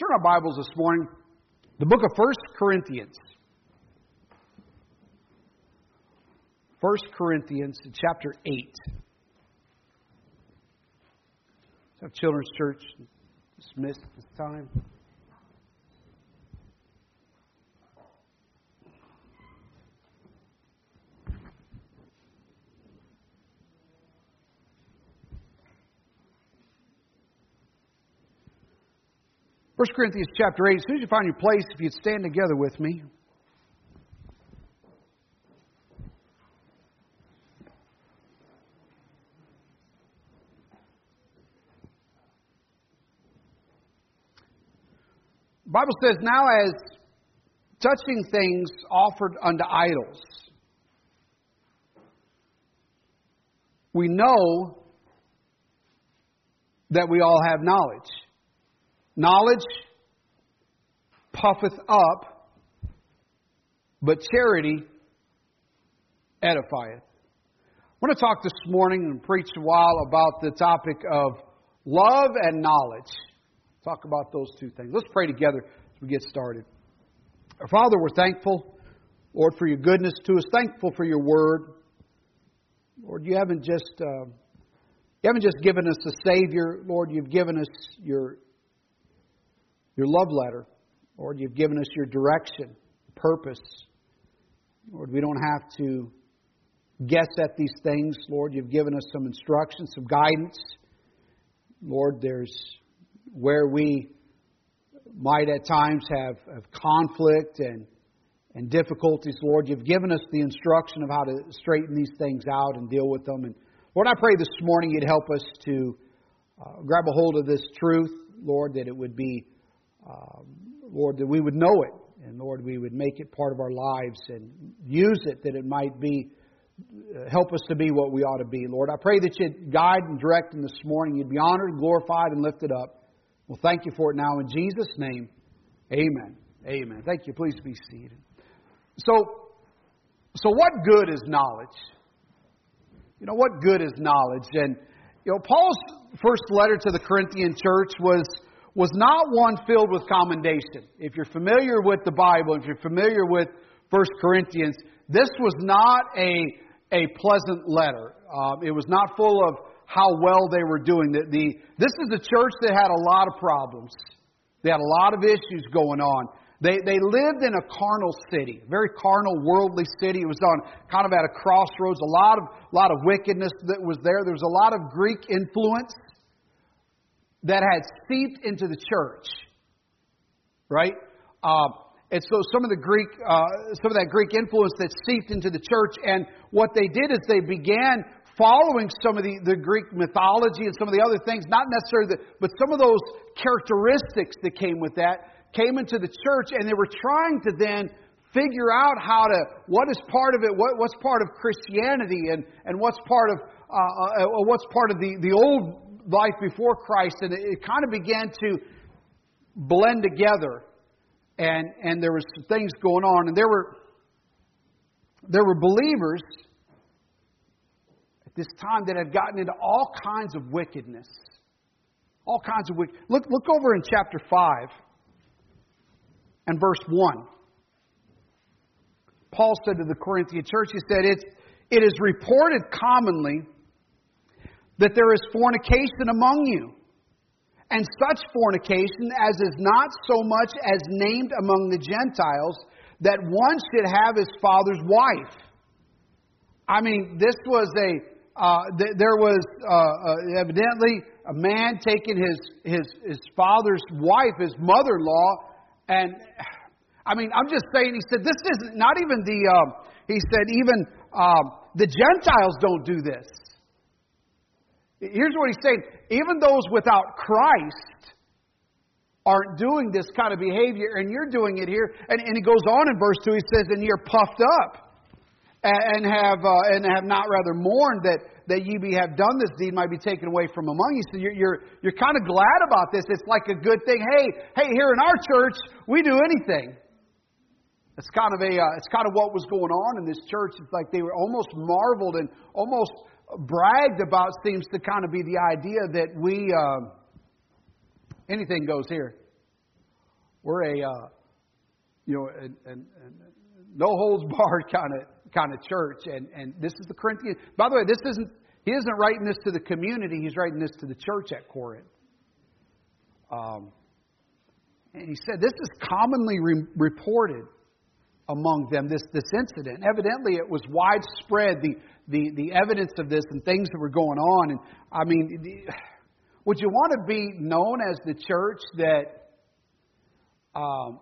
turn our Bibles this morning, the book of 1 Corinthians. 1 Corinthians, chapter 8. Have Children's Church dismissed this time. 1 Corinthians chapter 8, as soon as you find your place, if you'd stand together with me. The Bible says, Now as touching things offered unto idols, we know that we all have knowledge. Knowledge puffeth up, but charity edifieth. I want to talk this morning and preach a while about the topic of love and knowledge. Talk about those two things. Let's pray together as we get started. Our Father, we're thankful, Lord, for your goodness to us. Thankful for your word. Lord, you haven't just uh, you haven't just given us a Savior, Lord. You've given us your your love letter. Lord, you've given us your direction, purpose. Lord, we don't have to guess at these things. Lord, you've given us some instruction, some guidance. Lord, there's where we might at times have, have conflict and, and difficulties. Lord, you've given us the instruction of how to straighten these things out and deal with them. And Lord, I pray this morning you'd help us to uh, grab a hold of this truth, Lord, that it would be um, Lord, that we would know it, and Lord, we would make it part of our lives and use it that it might be uh, help us to be what we ought to be. Lord, I pray that you'd guide and direct in this morning. You'd be honored, glorified, and lifted up. Well, thank you for it now in Jesus' name. Amen. Amen. Thank you. Please be seated. So, so what good is knowledge? You know, what good is knowledge? And, you know, Paul's first letter to the Corinthian church was was not one filled with commendation. If you're familiar with the Bible, if you're familiar with 1 Corinthians, this was not a, a pleasant letter. Um, it was not full of how well they were doing. The, the, this is a church that had a lot of problems. They had a lot of issues going on. They, they lived in a carnal city, a very carnal, worldly city. It was on kind of at a crossroads. A lot of, a lot of wickedness that was there. There was a lot of Greek influence that had seeped into the church, right? Uh, and so some of the Greek, uh, some of that Greek influence that seeped into the church, and what they did is they began following some of the, the Greek mythology and some of the other things, not necessarily, the, but some of those characteristics that came with that came into the church, and they were trying to then figure out how to what is part of it, what, what's part of Christianity, and and what's part of uh, uh, what's part of the the old life before Christ, and it, kind of began to blend together. And, and there was some things going on, and there were there were believers at this time that had gotten into all kinds of wickedness. All kinds of wicked. Look, look over in chapter 5 and verse 1. Paul said to the Corinthian church, he said, it's, It is reported commonly that there is fornication among you, and such fornication as is not so much as named among the Gentiles, that one should have his father's wife. I mean, this was a, uh, th- there was uh, uh, evidently a man taking his, his, his father's wife, his mother in law, and I mean, I'm just saying, he said, this isn't, not even the, uh, he said, even um, the Gentiles don't do this. Here's what he's saying even those without Christ aren't doing this kind of behavior, and you're doing it here. And, and he goes on in verse 2, he says, And you're puffed up and have, uh, and have not rather mourned that, that ye be have done this deed might be taken away from among you. So you're, you're, you're kind of glad about this. It's like a good thing. Hey, hey, here in our church, we do anything. It's kind of a, uh, it's kind of what was going on in this church. It's like they were almost marveled and almost bragged about seems to kind of be the idea that we, uh, anything goes here. we're a uh, you know an, an, an no holds barred kind of kind of church, and and this is the Corinthian. By the way, this isn't he isn't writing this to the community. He's writing this to the church at Corinth. Um, and he said this is commonly re- reported among them this this incident. Evidently, it was widespread. The the the evidence of this and things that were going on. And I mean, the, would you want to be known as the church that um,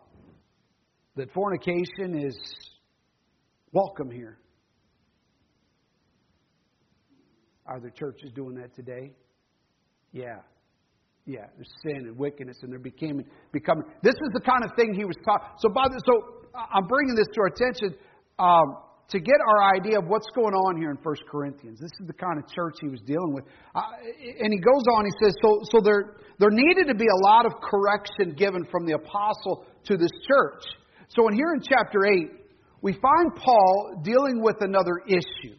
that fornication is welcome here? Are there churches doing that today? Yeah. Yeah, there's sin and wickedness, and they're becoming becoming. This is the kind of thing he was talking. So, by the, so I'm bringing this to our attention um, to get our idea of what's going on here in 1 Corinthians. This is the kind of church he was dealing with, uh, and he goes on. He says, so so there there needed to be a lot of correction given from the apostle to this church. So, in here in chapter eight, we find Paul dealing with another issue,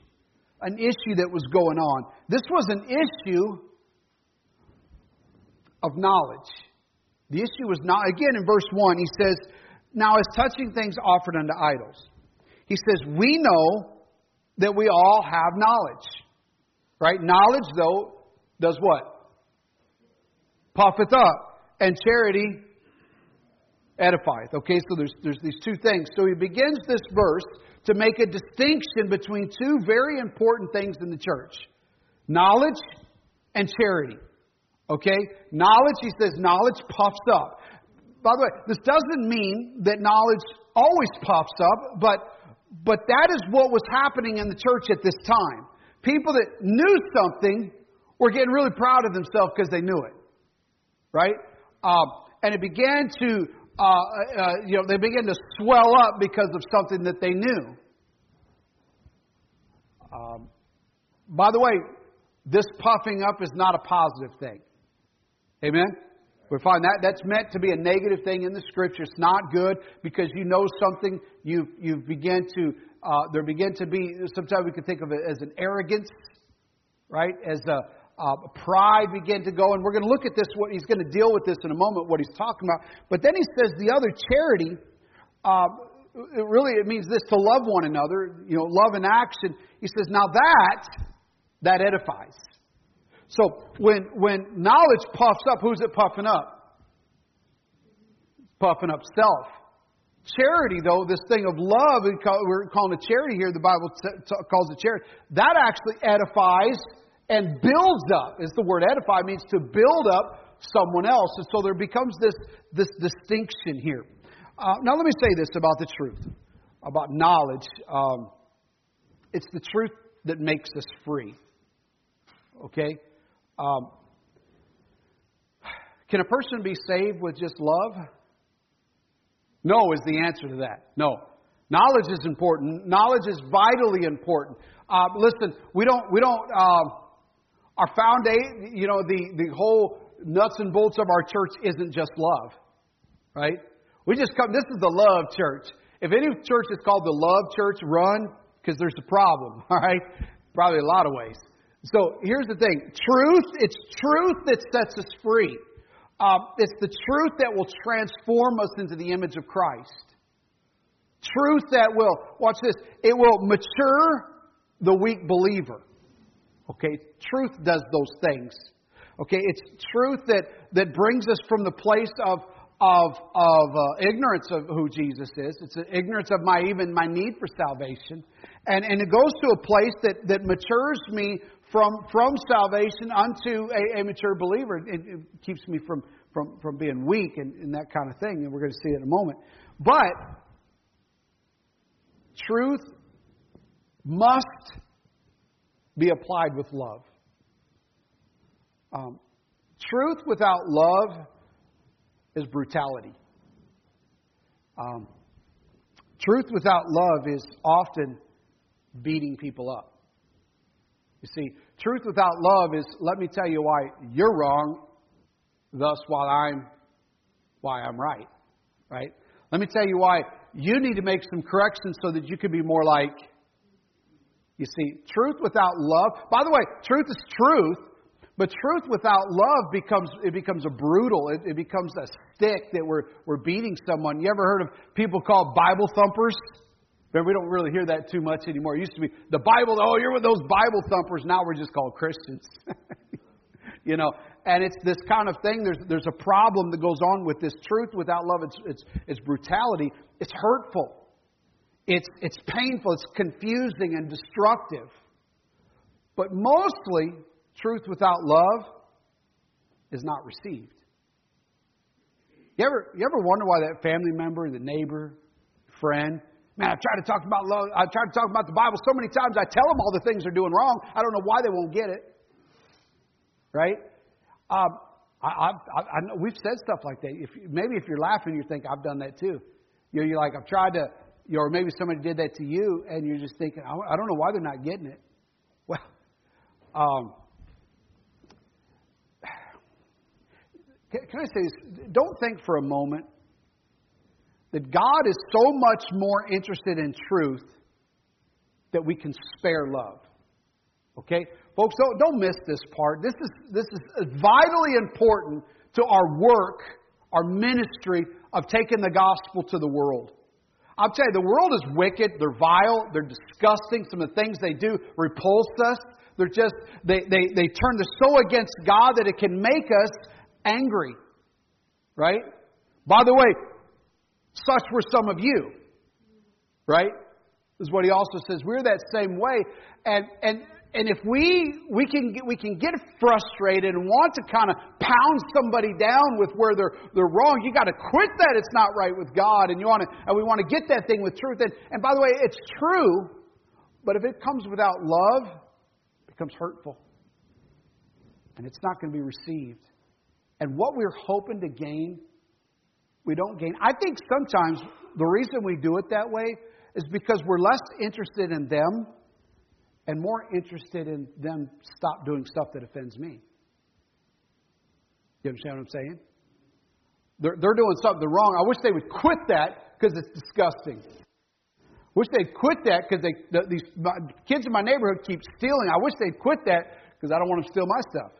an issue that was going on. This was an issue of knowledge. The issue was not, again in verse 1, he says, Now as touching things offered unto idols, he says, We know that we all have knowledge. Right? Knowledge, though, does what? Puffeth up. And charity edifieth. Okay, so there's, there's these two things. So he begins this verse to make a distinction between two very important things in the church knowledge and charity. Okay? Knowledge, he says, knowledge puffs up. By the way, this doesn't mean that knowledge always puffs up, but, but that is what was happening in the church at this time. People that knew something were getting really proud of themselves because they knew it. Right? Um, and it began to, uh, uh, you know, they began to swell up because of something that they knew. Um, by the way, this puffing up is not a positive thing. Amen? We find that that's meant to be a negative thing in the scripture. It's not good because you know something. You you begin to uh, there begin to be sometimes we can think of it as an arrogance, right? As a, a pride begin to go, and we're going to look at this. What he's going to deal with this in a moment. What he's talking about, but then he says the other charity. Uh, it really it means this to love one another. You know, love in action. He says now that that edifies. So when, when knowledge puffs up, who's it puffing up? It's Puffing up self. Charity, though, this thing of love, we're calling it charity here, the Bible calls it charity, that actually edifies and builds up. Is the word edify means to build up someone else. And so there becomes this, this distinction here. Uh, now, let me say this about the truth, about knowledge. Um, it's the truth that makes us free. Okay? Um, can a person be saved with just love? No, is the answer to that. No. Knowledge is important. Knowledge is vitally important. Uh, listen, we don't, we don't, um, our foundation, you know, the, the whole nuts and bolts of our church isn't just love, right? We just come, this is the love church. If any church is called the love church, run, because there's a problem, all right? Probably a lot of ways. So here's the thing truth, it's truth that sets us free. Uh, it's the truth that will transform us into the image of Christ. Truth that will, watch this, it will mature the weak believer. Okay, truth does those things. Okay, it's truth that, that brings us from the place of, of, of uh, ignorance of who Jesus is. It's an ignorance of my even my need for salvation. And, and it goes to a place that, that matures me from, from salvation unto a, a mature believer. It, it, keeps me from, from, from being weak and, and that kind of thing, and we're going to see it in a moment. But truth must be applied with love. Um, truth without love is brutality. Um, truth without love is often beating people up. You see, truth without love is let me tell you why you're wrong, thus while I'm why I'm right. Right? Let me tell you why you need to make some corrections so that you can be more like you see, truth without love. By the way, truth is truth, But truth without love becomes it becomes a brutal. It, it becomes a stick that we're we're beating someone. You ever heard of people called Bible thumpers? But we don't really hear that too much anymore. It used to be the Bible. Oh, you're with those Bible thumpers. Now we're just called Christians. you know, and it's this kind of thing. There's there's a problem that goes on with this truth without love. It's it's it's brutality. It's hurtful. It's it's painful. It's confusing and destructive. But mostly, truth without love is not received. You ever, you ever wonder why that family member, the neighbor, friend, man, I've tried to talk about love, I've tried to talk about the Bible so many times, I tell them all the things they're doing wrong. I don't know why they won't get it. Right? Um, I, I, I, I know we've said stuff like that. If maybe if you're laughing, you think I've done that too. You know, you're like I've tried to, you know, or maybe somebody did that to you, and you're just thinking, I, I don't know why they're not getting it. Well, um, Can, I say this? Don't think for a moment that God is so much more interested in truth that we can spare love. Okay? Folks, don't, don't miss this part. This is, this is vitally important to our work, our ministry of taking the gospel to the world. I'll tell you, the world is wicked, they're vile, they're disgusting. Some of the things they do repulse us. They're just, they, they, they turn the so against God that it can make us angry. Right? By the way, such were some of you. Right? Is what he also says. We're that same way. And, and, and if we, we, can get, we can get frustrated and want to kind of pound somebody down with where they're, they're wrong, you got to quit that it's not right with God. And, you want to, and we want to get that thing with truth. And, and by the way, it's true, but if it comes without love, it becomes hurtful. And it's not going to be received. And what we're hoping to gain, we don't gain. I think sometimes the reason we do it that way is because we're less interested in them and more interested in them stop doing stuff that offends me. You understand what I'm saying? They're, they're doing something wrong. I wish they would quit that because it's disgusting. Wish they'd quit that because they, the, these my, kids in my neighborhood keep stealing. I wish they'd quit that because I don't want them to steal my stuff.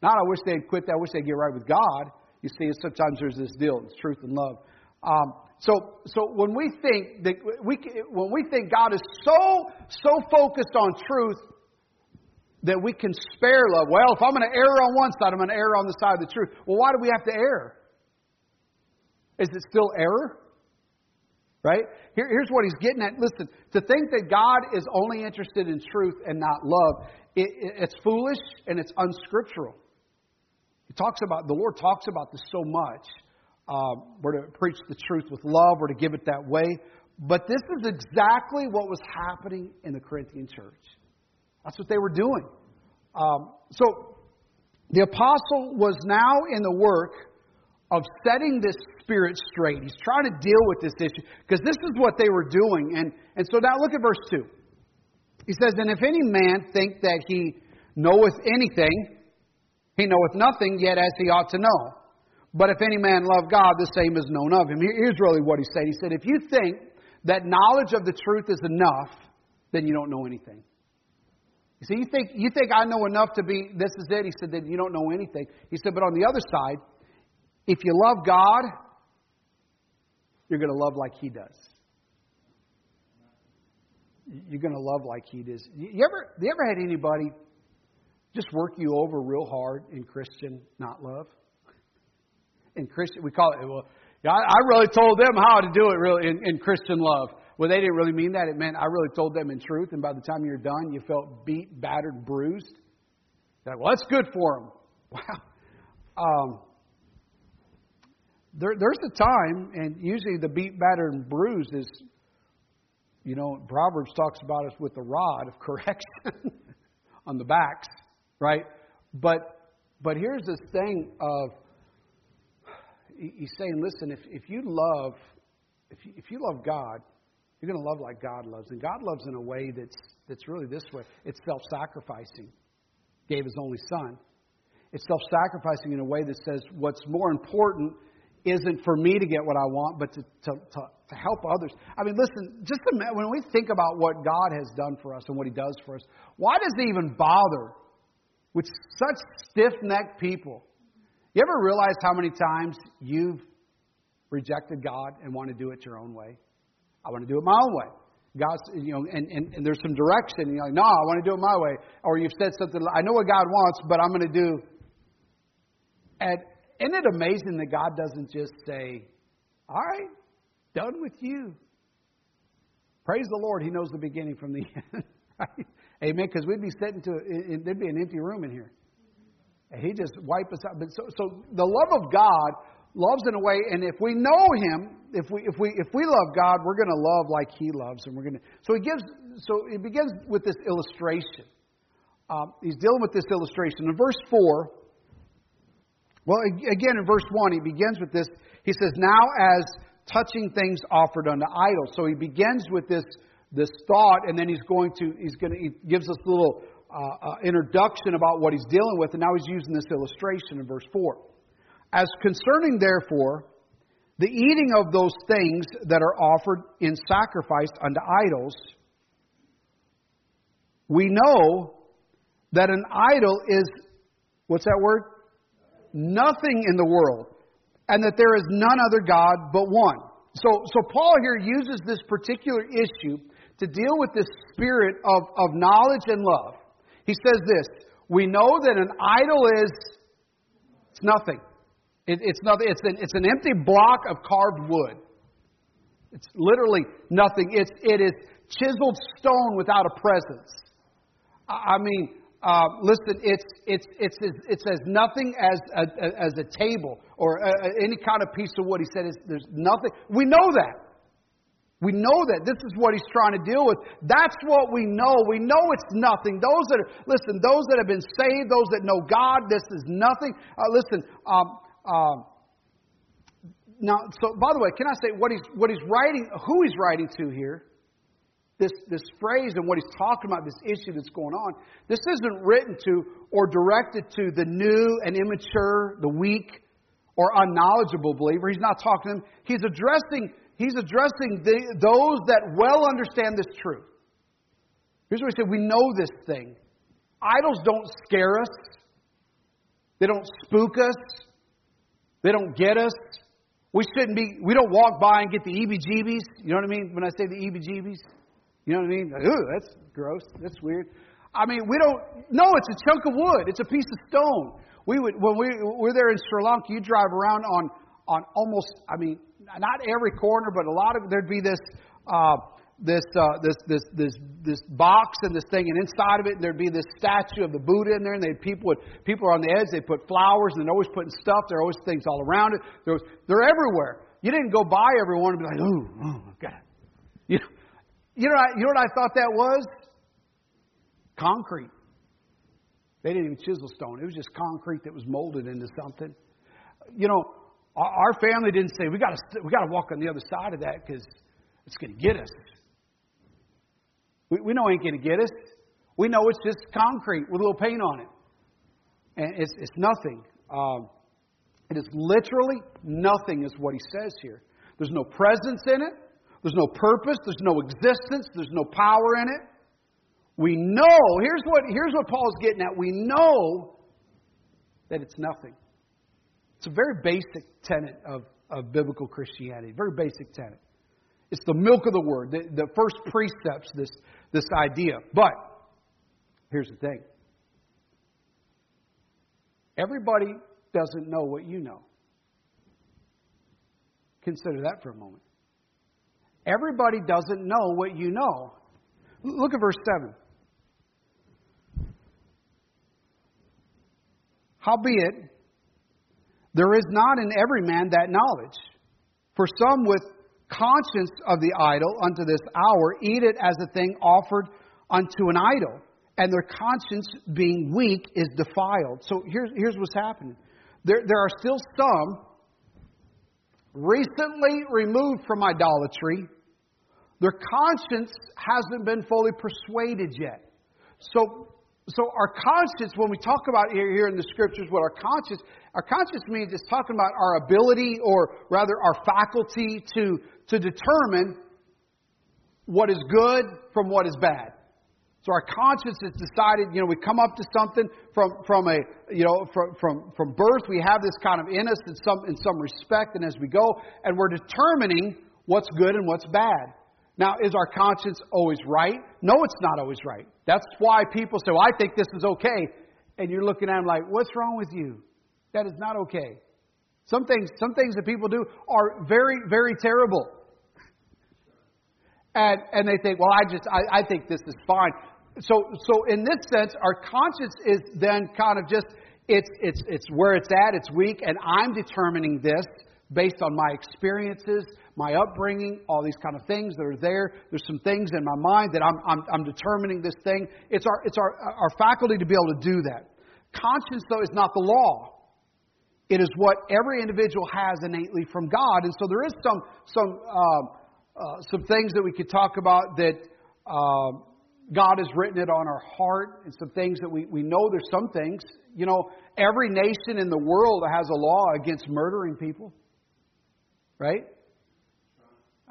Not, I wish they'd quit that. I wish they'd get right with God. You see, sometimes there's this deal, it's truth and love. Um, so, so when we think that we, when we think God is so so focused on truth that we can spare love. Well, if I'm going to err on one side, I'm going to err on the side of the truth. Well, why do we have to err? Is it still error? Right? Here, here's what he's getting at. Listen, to think that God is only interested in truth and not love, it, it, it's foolish and it's unscriptural. Talks about, the Lord talks about this so much. Um, we're to preach the truth with love, we're to give it that way. But this is exactly what was happening in the Corinthian church. That's what they were doing. Um, so the apostle was now in the work of setting this spirit straight. He's trying to deal with this issue because this is what they were doing. And, and so now look at verse 2. He says, And if any man think that he knoweth anything, he knoweth nothing yet as he ought to know. But if any man love God, the same is known of him. Here's really what he said. He said, If you think that knowledge of the truth is enough, then you don't know anything. You see, you think, you think I know enough to be, this is it. He said, then you don't know anything. He said, but on the other side, if you love God, you're going to love like He does. You're going to love like He does. You ever, you ever had anybody just work you over real hard in Christian not love. In Christian, we call it, well, I really told them how to do it really in, in Christian love. Well, they didn't really mean that. It meant I really told them in truth, and by the time you're done, you felt beat, battered, bruised. Well, that's good for them. Wow. Um, there, there's a time, and usually the beat, battered, and bruised is, you know, Proverbs talks about us with the rod of correction on the backs right? But but here's this thing of he's saying, listen, if if you love if you, if you love God, you're going to love like God loves, and God loves in a way that's that's really this way. It's self-sacrificing. Gave His only Son. It's self-sacrificing in a way that says what's more important isn't for me to get what I want, but to, to, to, to help others. I mean, listen, just when we think about what God has done for us and what He does for us, why does He even bother with such stiff necked people. You ever realize how many times you've rejected God and want to do it your own way? I want to do it my own way. God's, you know, and, and, and there's some direction. And you're like, no, I want to do it my way. Or you've said something, I know what God wants, but I'm going to do. And isn't it amazing that God doesn't just say, all right, done with you? Praise the Lord, He knows the beginning from the end. right? Amen. Because we'd be sitting to, there'd be an empty room in here. And he just wipe us out. But so, so the love of God loves in a way, and if we know Him, if we if we if we love God, we're going to love like He loves, and we're going to. So he gives. So it begins with this illustration. Um, he's dealing with this illustration in verse four. Well, again, in verse one, he begins with this. He says, "Now as touching things offered unto idols." So he begins with this this thought, and then he's going to he's going to he gives us a little uh, uh, introduction about what he's dealing with, and now he's using this illustration in verse four. As concerning, therefore, the eating of those things that are offered in sacrifice unto idols, we know that an idol is, what's that word? Nothing in the world, and that there is none other God but one. So, so Paul here uses this particular issue to deal with this spirit of, of knowledge and love. He says this We know that an idol is it's nothing. It, it's nothing. It's an, it's an empty block of carved wood. It's literally nothing. It's, it is chiseled stone without a presence. I mean, uh, listen, it's, it's, it's, it's as nothing as a, as a table or a, any kind of piece of wood. He said, there's nothing. We know that. We know that this is what he's trying to deal with. That's what we know. We know it's nothing. Those that are, listen, those that have been saved, those that know God, this is nothing. Uh, listen, um, um, now, so by the way, can I say what he's what he's writing, who he's writing to here? This this phrase and what he's talking about, this issue that's going on. This isn't written to or directed to the new and immature, the weak, or unknowledgeable believer. He's not talking to them. He's addressing he's addressing the, those that well understand this truth. Here's what he said: We know this thing. Idols don't scare us. They don't spook us. They don't get us. We shouldn't be, we don't walk by and get the EBGBs. You know what I mean? When I say the EBGBs? You know what I mean? Like, Ooh, that's gross. That's weird. I mean, we don't, no, it's a chunk of wood. It's a piece of stone. We would, when we were there in Sri Lanka, you drive around on, on almost, I mean, not every corner, but a lot of, there'd be this, uh, this, uh, this, this, this, this box and this thing, and inside of it there'd be this statue of the Buddha in there, and they people would people are on the edge. They put flowers, and they're always putting stuff. There are always things all around it. There was, they're everywhere. You didn't go by everyone and be like, oh, oh God. You know, you know, you know what I thought that was? Concrete. They didn't even chisel stone. It was just concrete that was molded into something. You know, our family didn't say we got to we got to walk on the other side of that because it's going to get us. We, we know it ain't going to get us. We know it's just concrete with a little paint on it. And it's, it's nothing. Um, it is literally nothing, is what he says here. There's no presence in it. There's no purpose. There's no existence. There's no power in it. We know, here's what, here's what Paul's getting at. We know that it's nothing. It's a very basic tenet of, of biblical Christianity, very basic tenet. It's the milk of the word, the, the first precepts, this, this idea. But here's the thing everybody doesn't know what you know. Consider that for a moment. Everybody doesn't know what you know. Look at verse 7. Howbeit, there is not in every man that knowledge. For some with conscience of the idol unto this hour eat it as a thing offered unto an idol, and their conscience being weak is defiled. So here's, here's what's happening. There, there are still some recently removed from idolatry. Their conscience hasn't been fully persuaded yet. So, so our conscience, when we talk about here, in the scriptures, what our conscience, our conscience means it's talking about our ability or rather our faculty to to determine what is good from what is bad. So our conscience has decided, you know, we come up to something from, from a, you know, from, from, from birth. We have this kind of in us in some, in some respect. And as we go, and we're determining what's good and what's bad. Now, is our conscience always right? No, it's not always right. That's why people say, well, I think this is okay. And you're looking at them like, what's wrong with you? That is not okay. Some things, some things that people do are very, very terrible. And, and they think, well, I just, I, I think this is fine so, so in this sense, our conscience is then kind of just, it's, it's, it's where it's at, it's weak, and I'm determining this based on my experiences, my upbringing, all these kind of things that are there. There's some things in my mind that I'm, I'm, I'm determining this thing. It's, our, it's our, our faculty to be able to do that. Conscience, though, is not the law. It is what every individual has innately from God. And so there is some, some, uh, uh, some things that we could talk about that. Uh, God has written it on our heart and some things that we, we know there's some things. You know, every nation in the world has a law against murdering people. Right?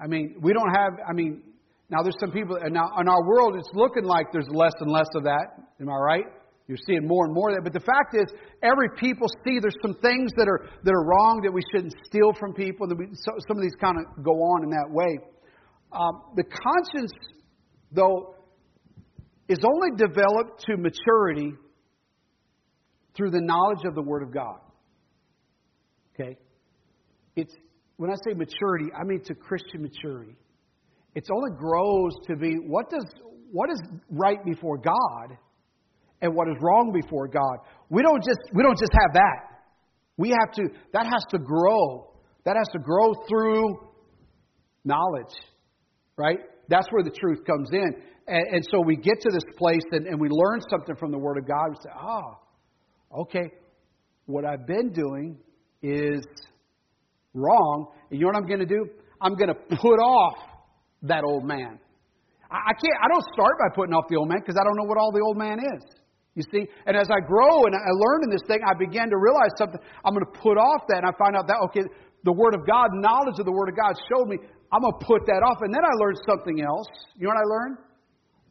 I mean, we don't have, I mean, now there's some people, and now in our world it's looking like there's less and less of that. Am I right? You're seeing more and more of that. But the fact is, every people see there's some things that are, that are wrong that we shouldn't steal from people. That we, so, some of these kind of go on in that way. Um, the conscience, though, is only developed to maturity through the knowledge of the Word of God. Okay? It's when I say maturity, I mean to Christian maturity. It only grows to be what does what is right before God and what is wrong before God. We don't just we don't just have that. We have to that has to grow. That has to grow through knowledge. Right? That's where the truth comes in. And, and so we get to this place and, and we learn something from the Word of God. We say, ah, okay, what I've been doing is wrong. And you know what I'm going to do? I'm going to put off that old man. I, can't. I don't start by putting off the old man because I don't know what all the old man is. You see? And as I grow and I learn in this thing, I begin to realize something. I'm going to put off that, and I find out that okay, the Word of God, knowledge of the Word of God showed me I'm going to put that off. And then I learned something else. You know what I learned?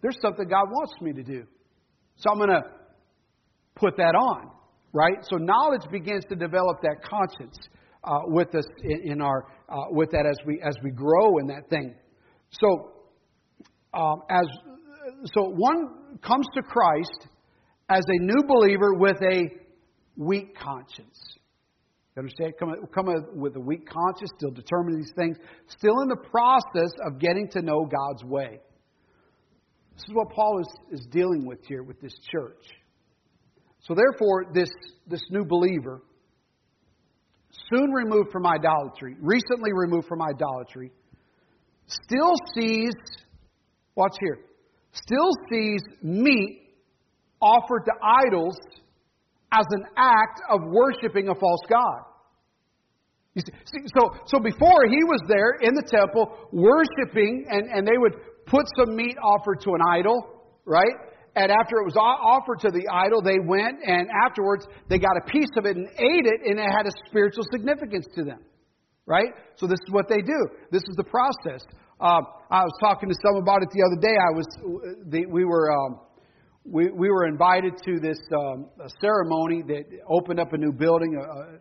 There's something God wants me to do. So I'm going to put that on, right? So knowledge begins to develop that conscience uh, with us in, in our uh, with that as we as we grow in that thing. So um, as so one comes to Christ as a new believer with a weak conscience. You understand? Come, come with a weak conscience, still determining these things, still in the process of getting to know God's way. This is what Paul is, is dealing with here with this church. So, therefore, this, this new believer, soon removed from idolatry, recently removed from idolatry, still sees, watch here, still sees meat offered to idols as an act of worshiping a false God. You see, so, so before he was there in the temple worshiping, and, and they would put some meat offered to an idol, right? And after it was offered to the idol, they went and afterwards they got a piece of it and ate it, and it had a spiritual significance to them, right? So this is what they do. This is the process. Um, I was talking to someone about it the other day. I was, the, we were. Um, we, we were invited to this um, ceremony that opened up a new building. A, a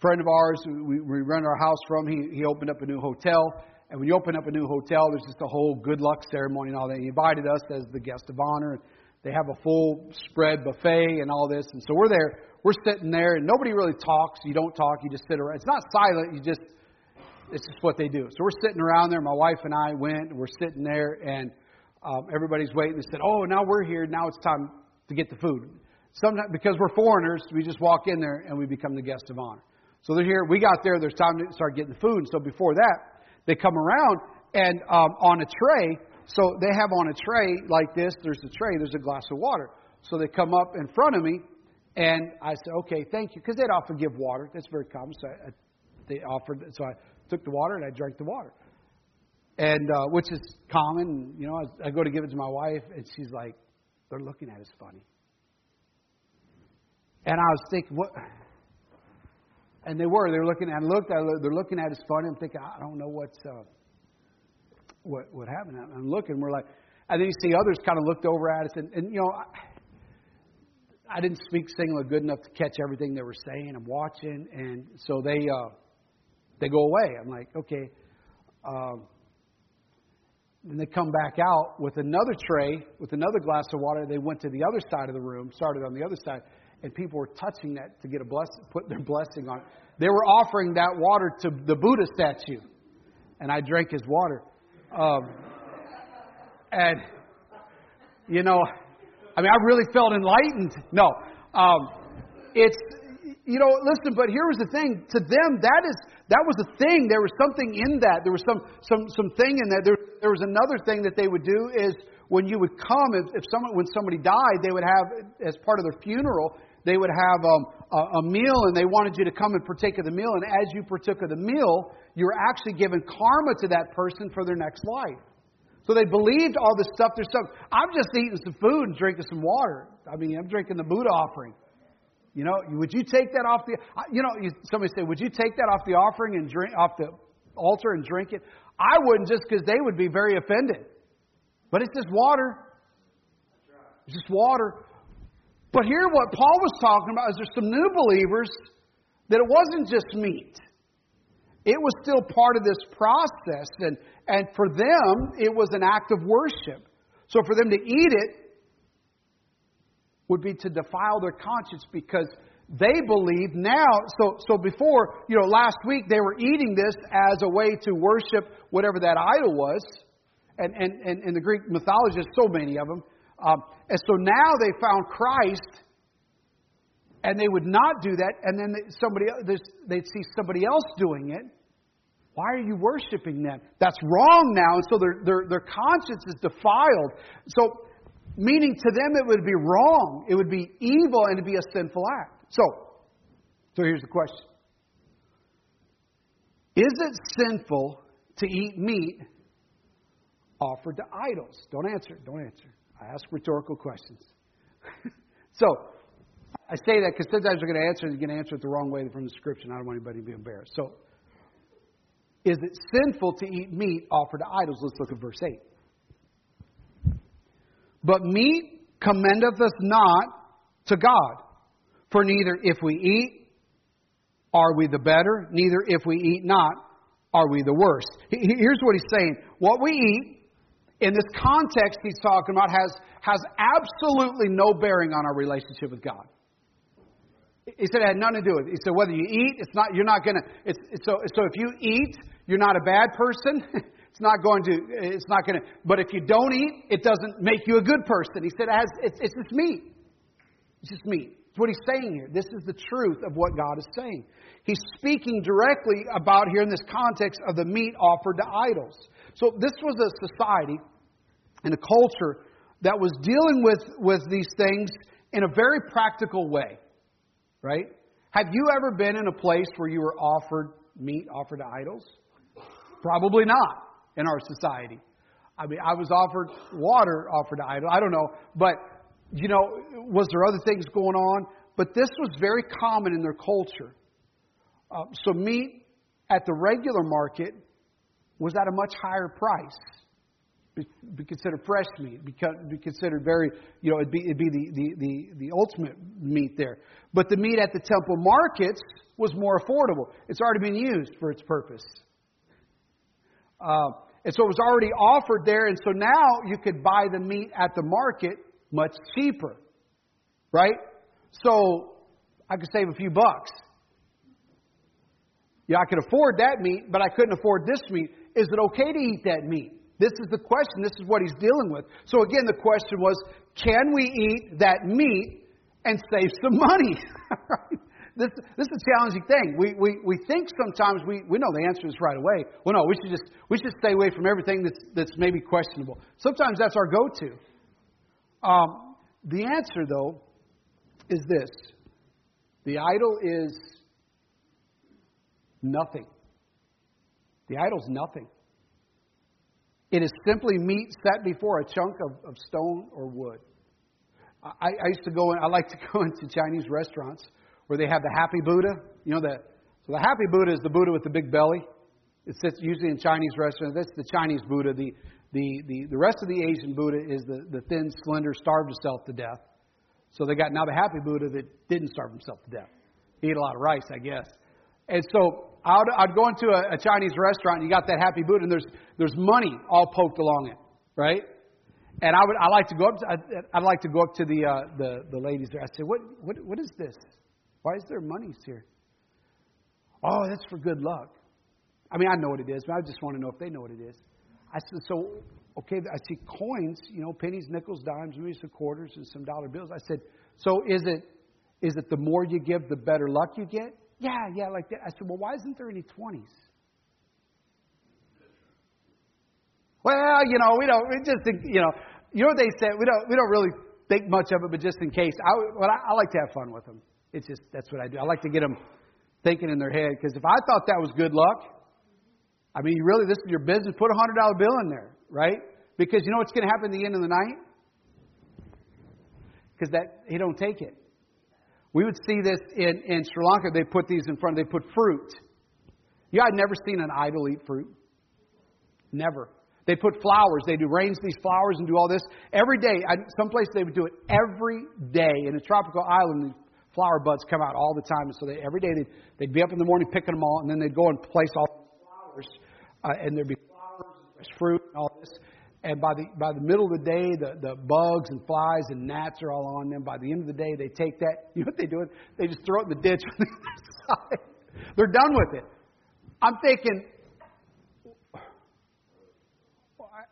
friend of ours, we, we rent our house from, he, he opened up a new hotel. And when you open up a new hotel, there's just a whole good luck ceremony and all that. He invited us as the guest of honor. They have a full spread buffet and all this. And so we're there. We're sitting there, and nobody really talks. You don't talk. You just sit around. It's not silent. You just, it's just what they do. So we're sitting around there. My wife and I went. And we're sitting there, and um, everybody's waiting. They said, "Oh, now we're here. Now it's time to get the food." Sometimes because we're foreigners, we just walk in there and we become the guest of honor. So they're here. We got there. There's time to start getting the food. And so before that, they come around and um, on a tray, so they have on a tray like this, there's a tray, there's a glass of water. So they come up in front of me, and I said, okay, thank you, because they'd often give water. That's very common. So I, they offered, so I took the water and I drank the water, and uh, which is common. You know, I, I go to give it to my wife, and she's like, they're looking at us funny. And I was thinking, what? And they were. They were looking. I looked. they're looking at us funny. I'm thinking, I don't know what's uh, what what happened. I'm looking. We're like, And then you see others kind of looked over at us, and, and you know, I, I didn't speak Sinhala good enough to catch everything they were saying. I'm watching, and so they uh, they go away. I'm like, okay. Um, and they come back out with another tray, with another glass of water. They went to the other side of the room, started on the other side, and people were touching that to get a blessing, put their blessing on. It. They were offering that water to the Buddha statue, and I drank his water. Um, and you know, I mean, I really felt enlightened. No, um, it's you know, listen, but here was the thing. To them, that is that was a thing. There was something in that. There was some some some thing in that. There, there was another thing that they would do is when you would come, if, if someone when somebody died, they would have as part of their funeral, they would have um, a, a meal, and they wanted you to come and partake of the meal. And as you partook of the meal, you were actually giving karma to that person for their next life. So they believed all this stuff. There's some. I'm just eating some food and drinking some water. I mean, I'm drinking the Buddha offering. You know, would you take that off the, you know, somebody say, would you take that off the offering and drink, off the altar and drink it? I wouldn't just because they would be very offended. But it's just water. It's just water. But here, what Paul was talking about is there's some new believers that it wasn't just meat. It was still part of this process. And, and for them, it was an act of worship. So for them to eat it would be to defile their conscience because they believe now so so before you know last week they were eating this as a way to worship whatever that idol was and and and in the greek mythology so many of them um, and so now they found christ and they would not do that and then somebody they'd see somebody else doing it why are you worshiping them that's wrong now and so their their, their conscience is defiled so Meaning to them it would be wrong, it would be evil, and it'd be a sinful act. So, so here's the question Is it sinful to eat meat offered to idols? Don't answer. Don't answer. I ask rhetorical questions. so, I say that because sometimes you're going to answer you're going to answer it the wrong way from the scripture. I don't want anybody to be embarrassed. So, is it sinful to eat meat offered to idols? Let's look at verse 8. But meat commendeth us not to God. For neither if we eat, are we the better, neither if we eat not, are we the worse. Here's what he's saying. What we eat, in this context he's talking about, has, has absolutely no bearing on our relationship with God. He said it had nothing to do with it. He said whether you eat, it's not you're not gonna it's, it's so so if you eat, you're not a bad person. It's not going to, it's not to, but if you don't eat, it doesn't make you a good person. He said, it has, it's, it's just meat. It's just meat. It's what he's saying here. This is the truth of what God is saying. He's speaking directly about here in this context of the meat offered to idols. So this was a society and a culture that was dealing with, with these things in a very practical way. Right? Have you ever been in a place where you were offered meat offered to idols? Probably not in our society. I mean, I was offered water offered to idols. I don't know, but you know, was there other things going on? But this was very common in their culture. Uh, so meat at the regular market was at a much higher price. Be, considered fresh meat. Be, be considered very, you know, it'd be, it'd be the, the, the, the ultimate meat there. But the meat at the temple markets was more affordable. It's already been used for its purpose. Uh, and so it was already offered there, and so now you could buy the meat at the market much cheaper. Right? So I could save a few bucks. Yeah, I could afford that meat, but I couldn't afford this meat. Is it okay to eat that meat? This is the question. This is what he's dealing with. So again, the question was, can we eat that meat and save some money? this, this is a challenging thing. We, we, we think sometimes we, we know the answer is right away. Well, no, we should just we should stay away from everything that's, that's maybe questionable. Sometimes that's our go to. Um, the answer, though, is this the idol is nothing. The idol's nothing. It is simply meat set before a chunk of, of stone or wood. I, I used to go in, I like to go into Chinese restaurants where they have the happy Buddha. You know that. So the happy Buddha is the Buddha with the big belly. It sits usually in Chinese restaurants. That's the Chinese Buddha. The The, the, the rest of the Asian Buddha is the, the thin, slender, starved himself to death. So they got now the happy Buddha that didn't starve himself to death. He ate a lot of rice, I guess. And so I'd, I'd go into a, a Chinese restaurant and you got that happy Buddha and there's, there's money all poked along it, right? And I would I like to go up to, I'd, I'd like to go up to the, uh, the the ladies there. I say, what what what is this? Why is there money here? Oh, that's for good luck. I mean, I know what it is, but I just want to know if they know what it is. I said, so okay, I see coins, you know, pennies, nickels, dimes, maybe some quarters, and some dollar bills. I said, so is it is it the more you give, the better luck you get? Yeah, yeah, like that. I said, well, why isn't there any twenties? Well, you know, we don't. We just you know, you know what they said. We don't. We don't really think much of it, but just in case, I, well, I, I like to have fun with them. It's just that's what I do. I like to get them thinking in their head because if I thought that was good luck, I mean, really, this is your business. Put a hundred dollar bill in there, right? Because you know what's going to happen at the end of the night? Because that he don't take it. We would see this in, in Sri Lanka. They put these in front. They put fruit. Yeah, I'd never seen an idol eat fruit. Never. They put flowers. They'd arrange these flowers and do all this every day. Some places they would do it every day. In a tropical island, the flower buds come out all the time. And so they, every day they'd, they'd be up in the morning picking them all, and then they'd go and place all the flowers. Uh, and there'd be flowers and fresh fruit and all this. And by the by the middle of the day, the, the bugs and flies and gnats are all on them. By the end of the day, they take that. You know what they do? They just throw it in the ditch. They're done with it. I'm thinking,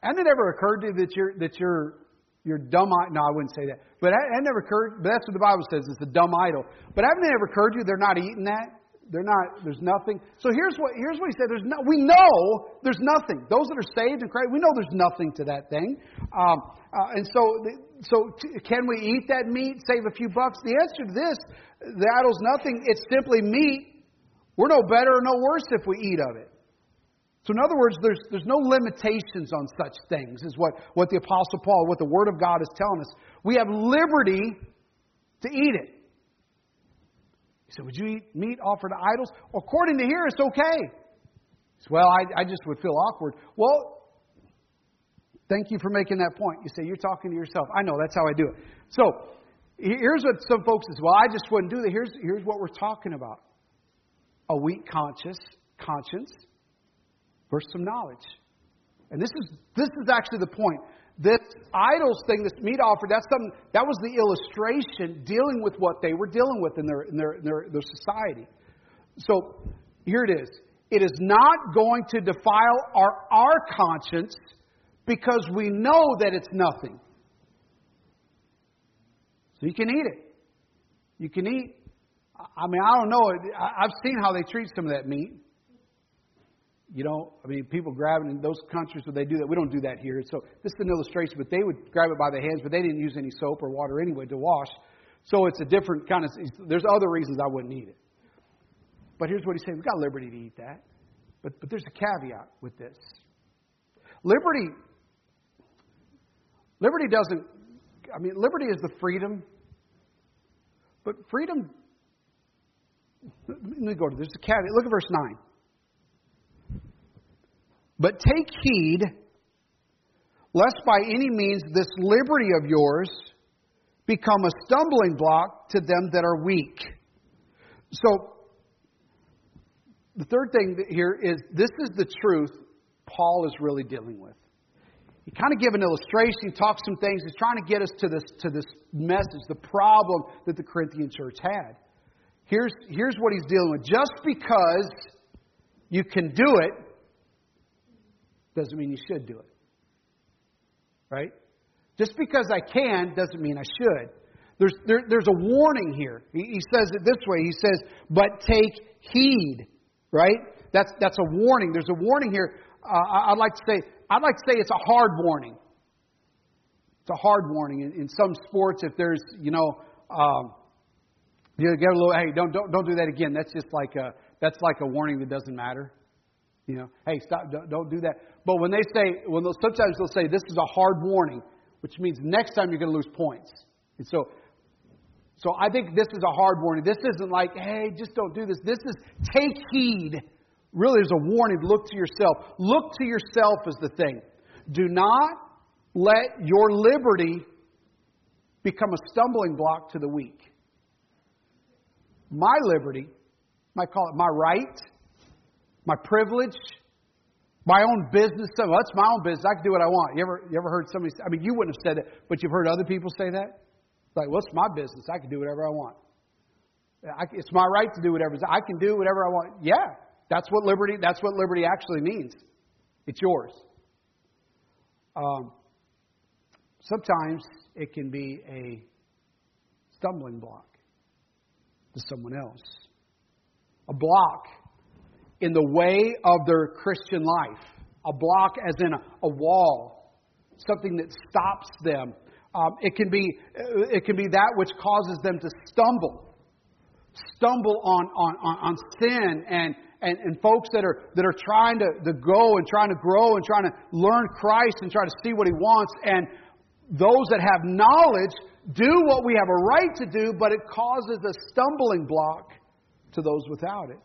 Hasn't it ever occurred to you that you're that you're you're dumb? No, I wouldn't say that. But it never occurred. But that's what the Bible says. It's a dumb idol. But haven't it ever occurred to you they're not eating that? They're not. There's nothing. So here's what here's what he said. There's no. We know there's nothing. Those that are saved and Christ, we know there's nothing to that thing. Um, uh, and so so can we eat that meat? Save a few bucks? The answer to this, the idol's nothing. It's simply meat. We're no better or no worse if we eat of it. So, in other words, there's, there's no limitations on such things, is what, what the Apostle Paul, what the Word of God is telling us. We have liberty to eat it. He said, Would you eat meat offered to idols? According to here, it's okay. He said, Well, I, I just would feel awkward. Well, thank you for making that point. You say, You're talking to yourself. I know, that's how I do it. So, here's what some folks say. Well, I just wouldn't do that. Here's, here's what we're talking about a weak conscience, conscience versus some knowledge. And this is this is actually the point. This idols thing, this meat offer, that's something that was the illustration dealing with what they were dealing with in their in their, in their, their society. So here it is. It is not going to defile our, our conscience because we know that it's nothing. So you can eat it. You can eat. I mean, I don't know. I've seen how they treat some of that meat. You know, I mean, people grabbing in those countries where they do that. We don't do that here. So this is an illustration, but they would grab it by the hands, but they didn't use any soap or water anyway to wash. So it's a different kind of. There's other reasons I wouldn't eat it. But here's what he's saying: we've got liberty to eat that, but but there's a caveat with this. Liberty. Liberty doesn't. I mean, liberty is the freedom, but freedom. Let me go to. There's a caveat. Look at verse nine. But take heed, lest by any means this liberty of yours become a stumbling block to them that are weak. So, the third thing here is this is the truth Paul is really dealing with. He kind of gives an illustration, he talks some things, he's trying to get us to this, to this message, the problem that the Corinthian church had. Here's, here's what he's dealing with. Just because you can do it doesn't mean you should do it. Right? Just because I can doesn't mean I should. There's, there, there's a warning here. He, he says it this way. He says, but take heed. Right? That's, that's a warning. There's a warning here. Uh, I'd like to say, I'd like to say it's a hard warning. It's a hard warning. In, in some sports, if there's, you know, um, you get a little, hey, don't, don't, don't do that again. That's just like a, that's like a warning that doesn't matter. You know, hey, stop, don't, don't do that. But when they say, when they'll, sometimes they'll say, this is a hard warning, which means next time you're going to lose points. And so, so I think this is a hard warning. This isn't like, hey, just don't do this. This is take heed. Really, there's a warning. Look to yourself. Look to yourself is the thing. do not let your liberty become a stumbling block to the weak. My liberty, might call it my right, my privilege, my own business. Well, that's my own business. I can do what I want. You ever, you ever heard somebody? Say, I mean, you wouldn't have said it, but you've heard other people say that. Like, well, it's my business. I can do whatever I want. I, it's my right to do whatever. I can do whatever I want. Yeah, that's what liberty. That's what liberty actually means. It's yours. Um, sometimes it can be a stumbling block to someone else. A block in the way of their Christian life. A block as in a, a wall, something that stops them. Um, it can be it can be that which causes them to stumble, stumble on on, on, on sin and, and and folks that are that are trying to, to go and trying to grow and trying to learn Christ and trying to see what He wants and those that have knowledge do what we have a right to do, but it causes a stumbling block to those without it.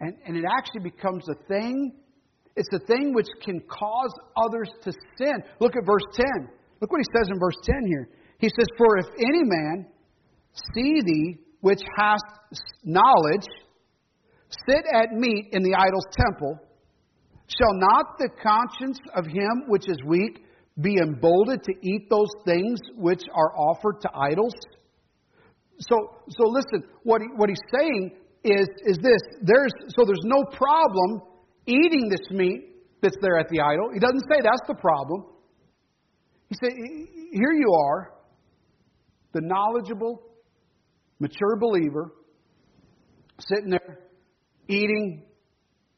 And, and it actually becomes a thing. It's a thing which can cause others to sin. Look at verse 10. Look what he says in verse 10 here. He says, For if any man see thee which hast knowledge, sit at meat in the idol's temple, shall not the conscience of him which is weak be emboldened to eat those things which are offered to idols? So, so listen, what, he, what he's saying is, is this. There's, so there's no problem eating this meat that's there at the idol. He doesn't say that's the problem. He said, here you are, the knowledgeable, mature believer, sitting there eating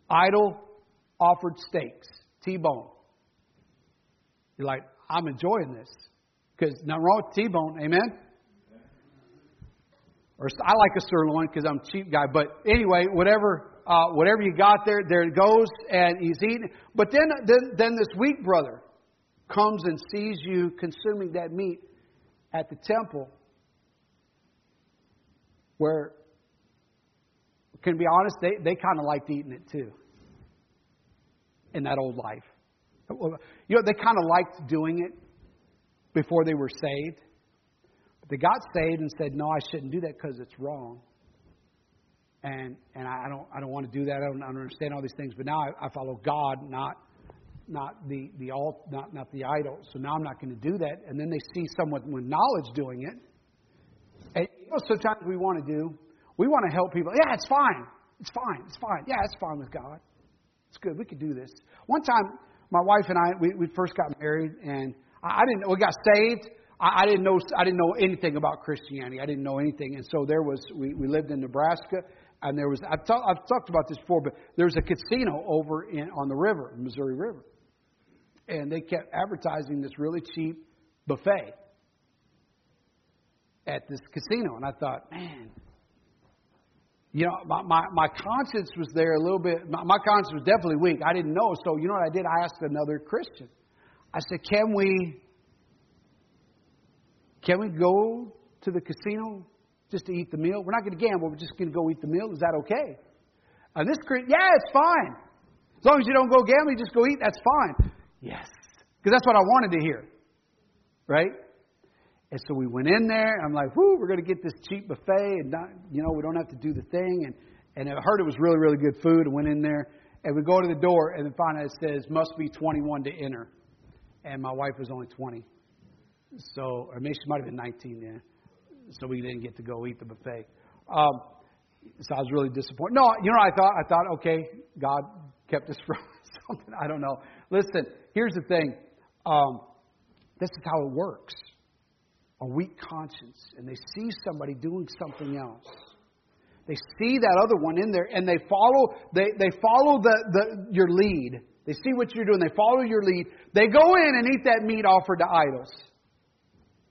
idol offered steaks, T-bone. You're like, I'm enjoying this. Because nothing wrong with T-bone, amen? Or I like a sirloin because I'm a cheap guy. But anyway, whatever uh, whatever you got there, there it goes, and he's eating. But then, then, then this weak brother comes and sees you consuming that meat at the temple, where, can be honest, they, they kind of liked eating it too in that old life. You know, they kind of liked doing it before they were saved. They got saved and said, No, I shouldn't do that because it's wrong. And, and I, don't, I don't want to do that. I don't, I don't understand all these things. But now I, I follow God, not, not, the, the alt, not, not the idol. So now I'm not going to do that. And then they see someone with knowledge doing it. And you know, sometimes we want to do, we want to help people. Yeah, it's fine. It's fine. It's fine. Yeah, it's fine with God. It's good. We could do this. One time, my wife and I, we, we first got married, and I, I didn't. We got saved. I, I didn't know. I didn't know anything about Christianity. I didn't know anything, and so there was. We, we lived in Nebraska, and there was. I've, ta- I've talked about this before, but there was a casino over in on the river, Missouri River, and they kept advertising this really cheap buffet at this casino, and I thought, man, you know, my, my, my conscience was there a little bit. My, my conscience was definitely weak. I didn't know. So, you know what I did? I asked another Christian. I said, Can we can we go to the casino just to eat the meal? We're not going to gamble. We're just going to go eat the meal. Is that okay? And this Christian, yeah, it's fine. As long as you don't go gamble, you just go eat. That's fine. Yes, because that's what I wanted to hear, right? And so we went in there. I'm like, whoo, we're going to get this cheap buffet, and not, you know, we don't have to do the thing. And and I heard it was really, really good food. And went in there, and we go to the door, and then finally it says must be 21 to enter, and my wife was only 20, so or maybe she might have been 19 then, so we didn't get to go eat the buffet. Um, so I was really disappointed. No, you know, I thought I thought, okay, God kept us from something. I don't know. Listen, here's the thing. Um, this is how it works a weak conscience and they see somebody doing something else. They see that other one in there and they follow they, they follow the, the your lead. They see what you're doing, they follow your lead. They go in and eat that meat offered to idols.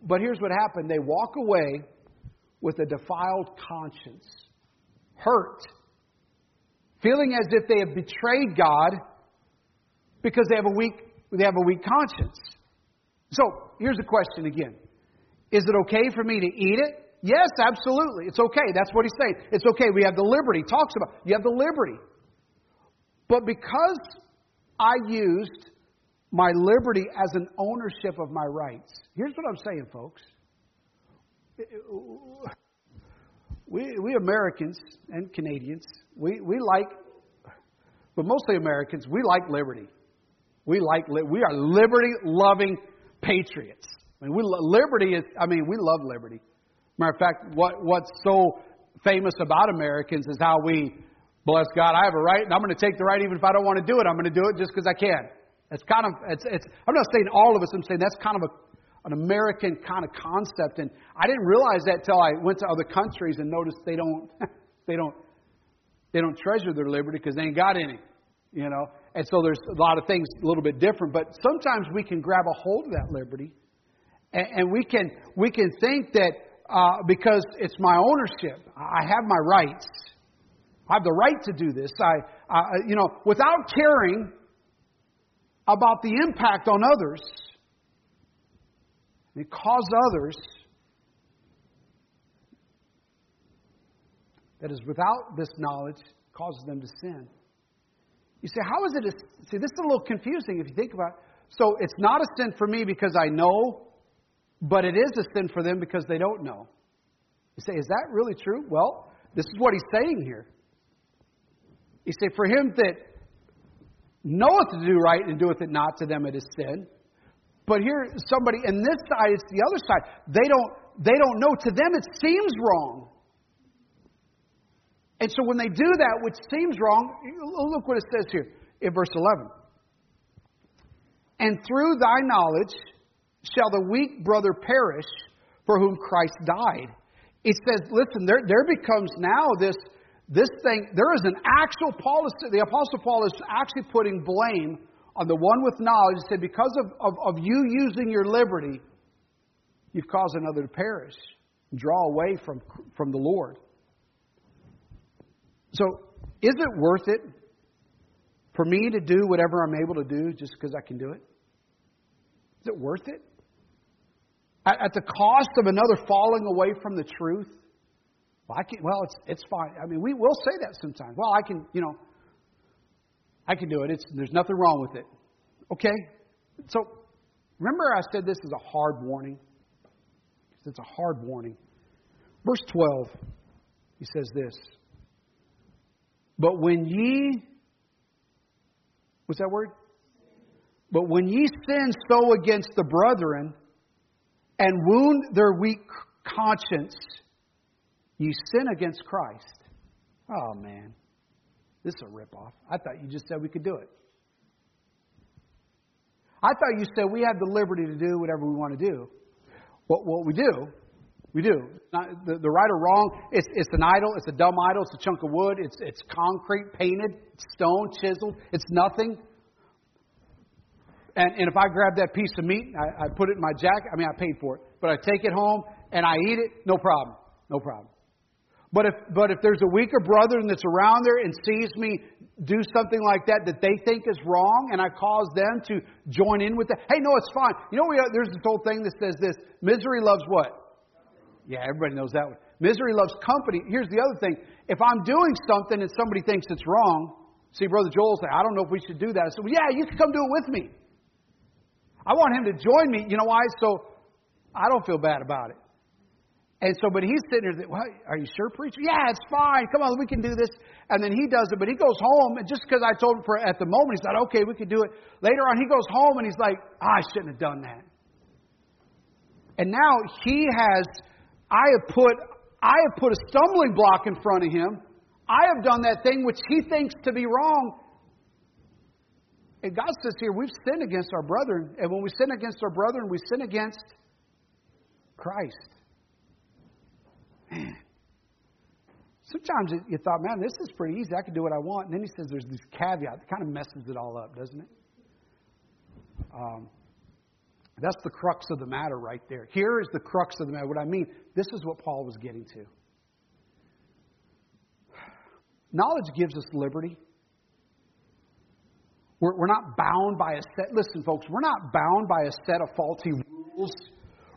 But here's what happened. They walk away with a defiled conscience, hurt, feeling as if they have betrayed God because they have a weak they have a weak conscience. So here's the question again. Is it okay for me to eat it? Yes, absolutely. It's okay. That's what he's saying. It's okay. We have the liberty. He talks about you have the liberty. But because I used my liberty as an ownership of my rights. Here's what I'm saying, folks. We, we Americans and Canadians, we, we like, but mostly Americans, we like liberty. We like we are liberty loving patriots. I mean, we liberty is. I mean, we love liberty. Matter of fact, what what's so famous about Americans is how we bless God. I have a right, and I'm going to take the right even if I don't want to do it. I'm going to do it just because I can. It's kind of it's it's. I'm not saying all of us. I'm saying that's kind of a an American kind of concept, and I didn't realize that till I went to other countries and noticed they don't they don't they don't treasure their liberty because they ain't got any, you know. And so there's a lot of things a little bit different, but sometimes we can grab a hold of that liberty, and, and we can we can think that uh, because it's my ownership, I have my rights, I have the right to do this. I, uh, you know, without caring about the impact on others, it cause others that is without this knowledge causes them to sin. You say, how is it? A, see, this is a little confusing if you think about it. So it's not a sin for me because I know, but it is a sin for them because they don't know. You say, is that really true? Well, this is what he's saying here. He say, for him that knoweth to do right and doeth it not, to them it is sin. But here, somebody, and this side, it's the other side. They don't, they don't know. To them, it seems wrong. And so when they do that, which seems wrong, look what it says here in verse 11. And through thy knowledge shall the weak brother perish for whom Christ died. It says, listen, there, there becomes now this, this thing, there is an actual, is, the Apostle Paul is actually putting blame on the one with knowledge. He said, because of, of, of you using your liberty, you've caused another to perish, draw away from, from the Lord. So, is it worth it for me to do whatever I'm able to do just because I can do it? Is it worth it? At, at the cost of another falling away from the truth? Well, I can, well, it's it's fine. I mean, we will say that sometimes. Well, I can, you know, I can do it. It's, there's nothing wrong with it. Okay. So, remember I said this is a hard warning. It's a hard warning. Verse 12, he says this. But when ye, what's that word? But when ye sin so against the brethren and wound their weak conscience, ye sin against Christ. Oh, man. This is a ripoff. I thought you just said we could do it. I thought you said we have the liberty to do whatever we want to do. What, what we do we do. Not, the, the right or wrong, it's, it's an idol, it's a dumb idol, it's a chunk of wood, it's, it's concrete, painted, stone, chiseled, it's nothing. And, and if I grab that piece of meat, I, I put it in my jacket, I mean, I paid for it, but I take it home and I eat it, no problem. No problem. But if, but if there's a weaker brother that's around there and sees me do something like that that they think is wrong, and I cause them to join in with that, hey, no, it's fine. You know, we, there's this old thing that says this misery loves what? Yeah, everybody knows that one. Misery loves company. Here's the other thing. If I'm doing something and somebody thinks it's wrong, see, Brother Joel say, I don't know if we should do that. I said, well, yeah, you can come do it with me. I want him to join me. You know why? So I don't feel bad about it. And so, but he's sitting there, well, are you sure, preacher? Yeah, it's fine. Come on, we can do this. And then he does it, but he goes home, and just because I told him for at the moment, he's like, okay, we can do it. Later on, he goes home and he's like, oh, I shouldn't have done that. And now he has I have put I have put a stumbling block in front of him. I have done that thing which he thinks to be wrong. And God says here, we've sinned against our brethren. And when we sin against our brethren, we sin against Christ. Man. Sometimes you thought, man, this is pretty easy. I can do what I want. And then he says there's this caveat that kind of messes it all up, doesn't it? Um, that's the crux of the matter right there. Here is the crux of the matter. What I mean, this is what Paul was getting to. Knowledge gives us liberty. We're, we're not bound by a set, listen, folks, we're not bound by a set of faulty rules,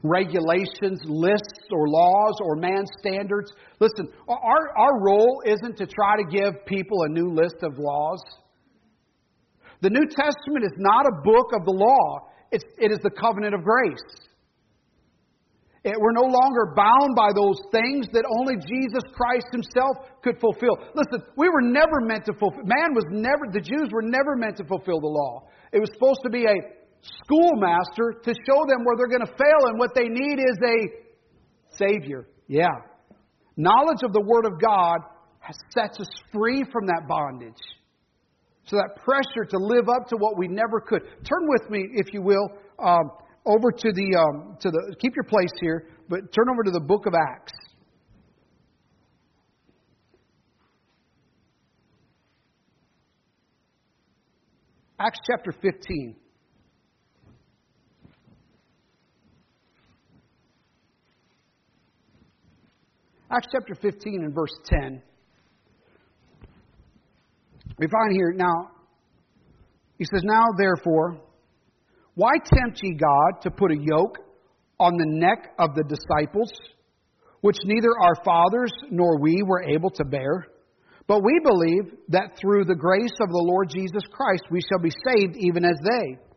regulations, lists, or laws, or man's standards. Listen, our, our role isn't to try to give people a new list of laws. The New Testament is not a book of the law, it's, it is the covenant of grace. We're no longer bound by those things that only Jesus Christ Himself could fulfill. Listen, we were never meant to fulfill, man was never, the Jews were never meant to fulfill the law. It was supposed to be a schoolmaster to show them where they're going to fail, and what they need is a Savior. Yeah. Knowledge of the Word of God sets us free from that bondage. So that pressure to live up to what we never could. Turn with me, if you will, um, over to the um, to the. Keep your place here, but turn over to the book of Acts. Acts chapter 15. Acts chapter 15 and verse 10. We find here, now, he says, Now therefore, why tempt ye God to put a yoke on the neck of the disciples, which neither our fathers nor we were able to bear? But we believe that through the grace of the Lord Jesus Christ we shall be saved even as they.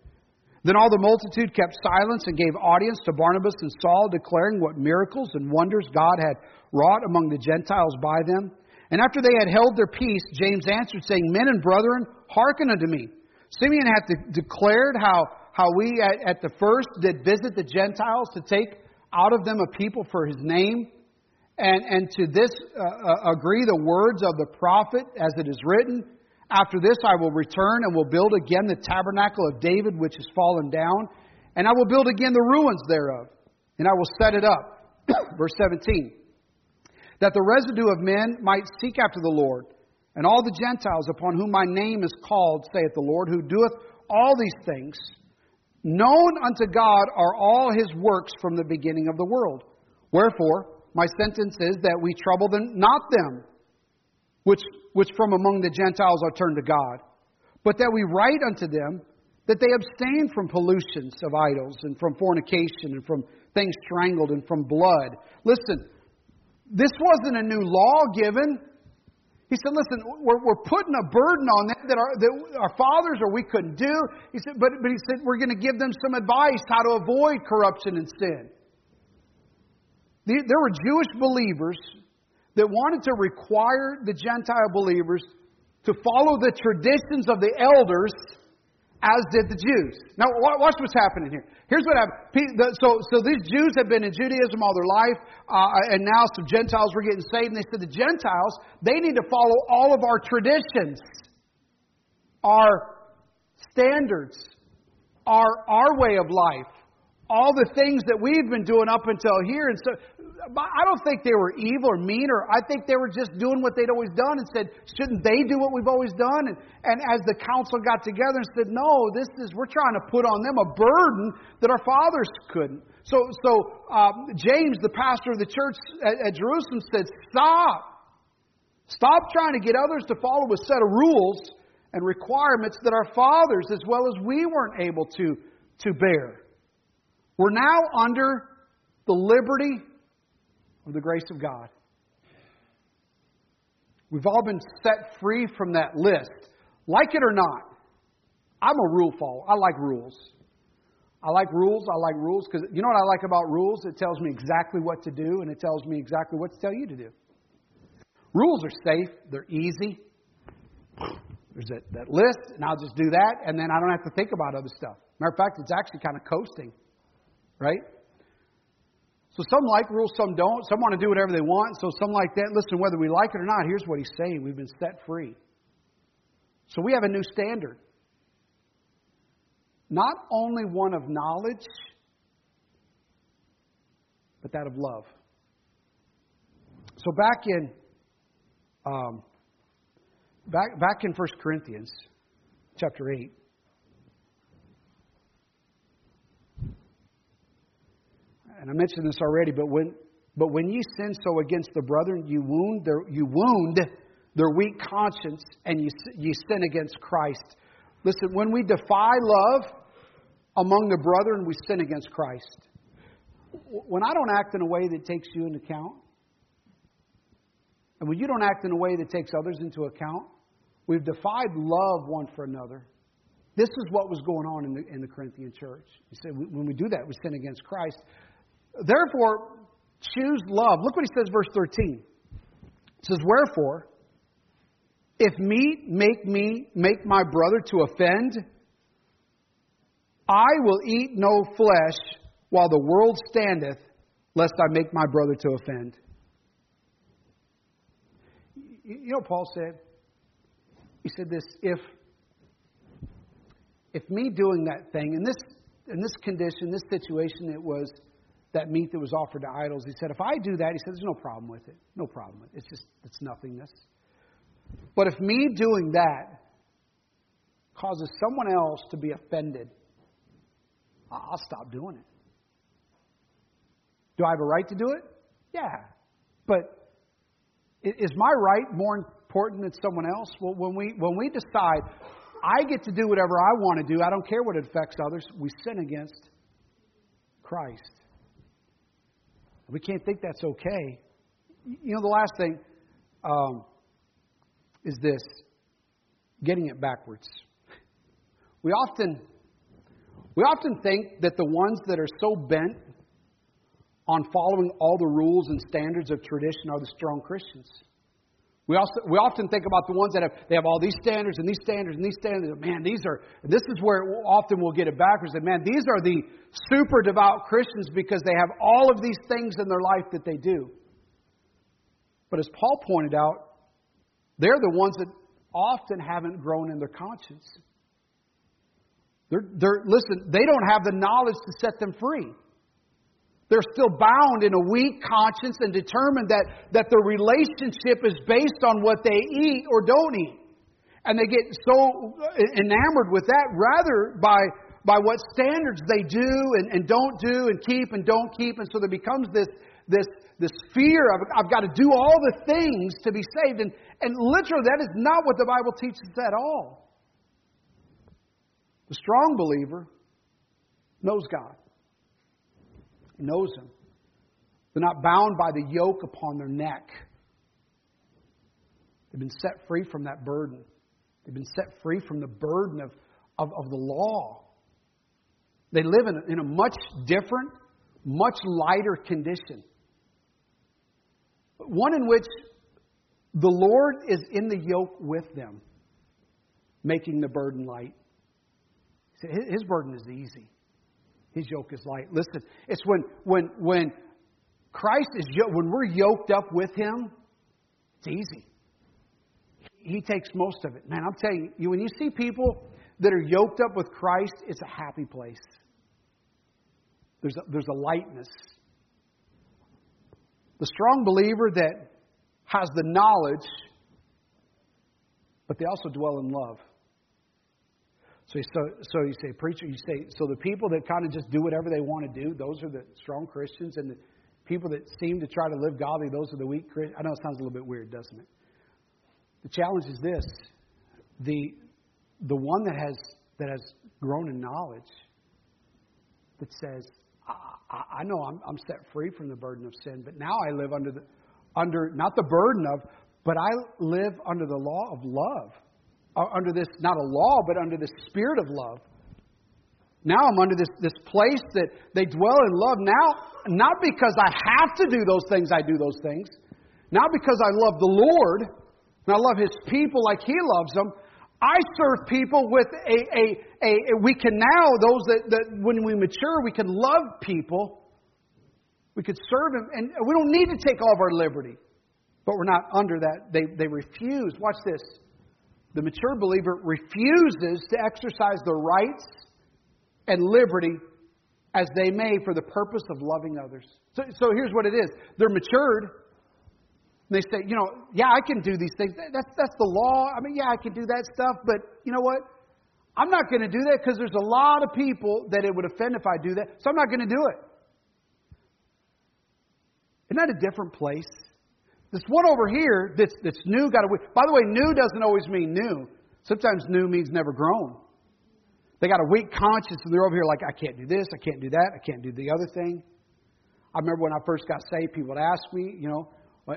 Then all the multitude kept silence and gave audience to Barnabas and Saul, declaring what miracles and wonders God had wrought among the Gentiles by them. And after they had held their peace, James answered, saying, Men and brethren, hearken unto me. Simeon hath de- declared how, how we at, at the first did visit the Gentiles to take out of them a people for his name. And, and to this uh, uh, agree the words of the prophet, as it is written After this I will return and will build again the tabernacle of David, which is fallen down, and I will build again the ruins thereof, and I will set it up. Verse 17 that the residue of men might seek after the Lord, and all the Gentiles upon whom my name is called, saith the Lord, who doeth all these things. Known unto God are all his works from the beginning of the world. Wherefore, my sentence is that we trouble them, not them, which, which from among the Gentiles are turned to God, but that we write unto them that they abstain from pollutions of idols, and from fornication, and from things strangled, and from blood. Listen, this wasn't a new law given. He said, listen, we're, we're putting a burden on them that our, that our fathers or we couldn't do. He said, but, but he said, we're going to give them some advice how to avoid corruption and sin. There were Jewish believers that wanted to require the Gentile believers to follow the traditions of the elders as did the Jews. Now, watch what's happening here. Here's what happened. So, so these Jews have been in Judaism all their life, uh, and now some Gentiles were getting saved, and they said the Gentiles, they need to follow all of our traditions, our standards, our, our way of life, all the things that we've been doing up until here. And so I don't think they were evil or mean, or I think they were just doing what they'd always done and said, shouldn't they do what we've always done? And, and as the council got together and said, no, this is, we're trying to put on them a burden that our fathers couldn't. So, so um, James, the pastor of the church at, at Jerusalem, said, stop. Stop trying to get others to follow a set of rules and requirements that our fathers, as well as we, weren't able to, to bear. We're now under the liberty of the grace of God. We've all been set free from that list. Like it or not, I'm a rule follower. I like rules. I like rules. I like rules because you know what I like about rules? It tells me exactly what to do and it tells me exactly what to tell you to do. Rules are safe, they're easy. There's that, that list, and I'll just do that, and then I don't have to think about other stuff. Matter of fact, it's actually kind of coasting, right? So some like rules, some don't. Some want to do whatever they want. So some like that. Listen, whether we like it or not, here's what he's saying. We've been set free. So we have a new standard. Not only one of knowledge, but that of love. So back in um, back back in 1 Corinthians chapter 8. And I mentioned this already, but when but when ye sin so against the brethren, you wound their you wound their weak conscience, and you you sin against Christ. Listen, when we defy love among the brethren, we sin against Christ. When I don't act in a way that takes you into account, and when you don't act in a way that takes others into account, we've defied love one for another, This is what was going on in the, in the Corinthian church. He said, when we do that, we sin against Christ. Therefore, choose love. Look what he says, verse 13. It says, Wherefore, if meat make me make my brother to offend, I will eat no flesh while the world standeth, lest I make my brother to offend. You know what Paul said? He said this if if me doing that thing in this in this condition, this situation, it was that meat that was offered to idols. He said, if I do that, he said, there's no problem with it. No problem with it. It's just it's nothingness. But if me doing that causes someone else to be offended, I'll stop doing it. Do I have a right to do it? Yeah. But is my right more important than someone else? Well, when we, when we decide, I get to do whatever I want to do, I don't care what it affects others, we sin against Christ. We can't think that's okay. You know, the last thing um, is this getting it backwards. We often, we often think that the ones that are so bent on following all the rules and standards of tradition are the strong Christians. We, also, we often think about the ones that have they have all these standards and these standards and these standards. Man, these are this is where often we'll get it backwards. And man, these are the super devout Christians because they have all of these things in their life that they do. But as Paul pointed out, they're the ones that often haven't grown in their conscience. They're, they're, listen, they don't have the knowledge to set them free. They're still bound in a weak conscience and determined that, that their relationship is based on what they eat or don't eat. And they get so enamored with that rather by, by what standards they do and, and don't do and keep and don't keep. And so there becomes this, this, this fear of, I've got to do all the things to be saved. And, and literally, that is not what the Bible teaches at all. The strong believer knows God knows Him. They're not bound by the yoke upon their neck. They've been set free from that burden. They've been set free from the burden of, of, of the law. They live in a, in a much different, much lighter condition. One in which the Lord is in the yoke with them, making the burden light. His burden is easy. His yoke is light. Listen, it's when when when Christ is when we're yoked up with Him, it's easy. He takes most of it. Man, I'm telling you, when you see people that are yoked up with Christ, it's a happy place. There's a, there's a lightness. The strong believer that has the knowledge, but they also dwell in love. So, so, so you say, preacher, you say, so the people that kind of just do whatever they want to do, those are the strong Christians, and the people that seem to try to live godly, those are the weak Christians. I know it sounds a little bit weird, doesn't it? The challenge is this: the the one that has that has grown in knowledge that says, I, I know I'm, I'm set free from the burden of sin, but now I live under the under not the burden of, but I live under the law of love Uh, under this, not a law, but under the spirit of love. Now I'm under this, this place that they dwell in love. Now, not because I have to do those things, I do those things. Not because I love the Lord and I love His people like He loves them. I serve people with a, a, a, a we can now, those that, that when we mature, we can love people. We could serve Him, and we don't need to take all of our liberty. But we're not under that. They, they refuse. Watch this. The mature believer refuses to exercise their rights and liberty as they may for the purpose of loving others. So, so here's what it is they're matured. They say, you know, yeah, I can do these things. That's, that's the law. I mean, yeah, I can do that stuff, but you know what? I'm not going to do that because there's a lot of people that it would offend if I do that, so I'm not going to do it. Isn't that a different place? This one over here that's, that's new, got a. By the way, new doesn't always mean new. Sometimes new means never grown. They got a weak conscience and they're over here like, I can't do this, I can't do that, I can't do the other thing. I remember when I first got saved, people would ask me, you know,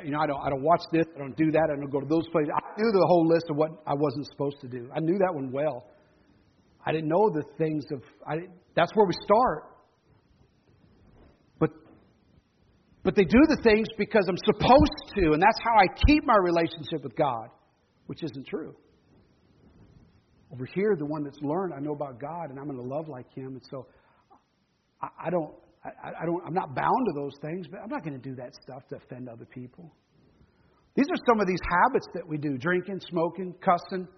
you know, I don't, I don't watch this, I don't do that, I don't go to those places. I knew the whole list of what I wasn't supposed to do. I knew that one well. I didn't know the things of. I, that's where we start. But, but they do the things because I'm supposed to, and that's how I keep my relationship with God, which isn't true. Over here, the one that's learned, I know about God, and I'm going to love like Him, and so I, I don't. I, don't. I'm not bound to those things, but I'm not going to do that stuff to offend other people. These are some of these habits that we do: drinking, smoking, cussing,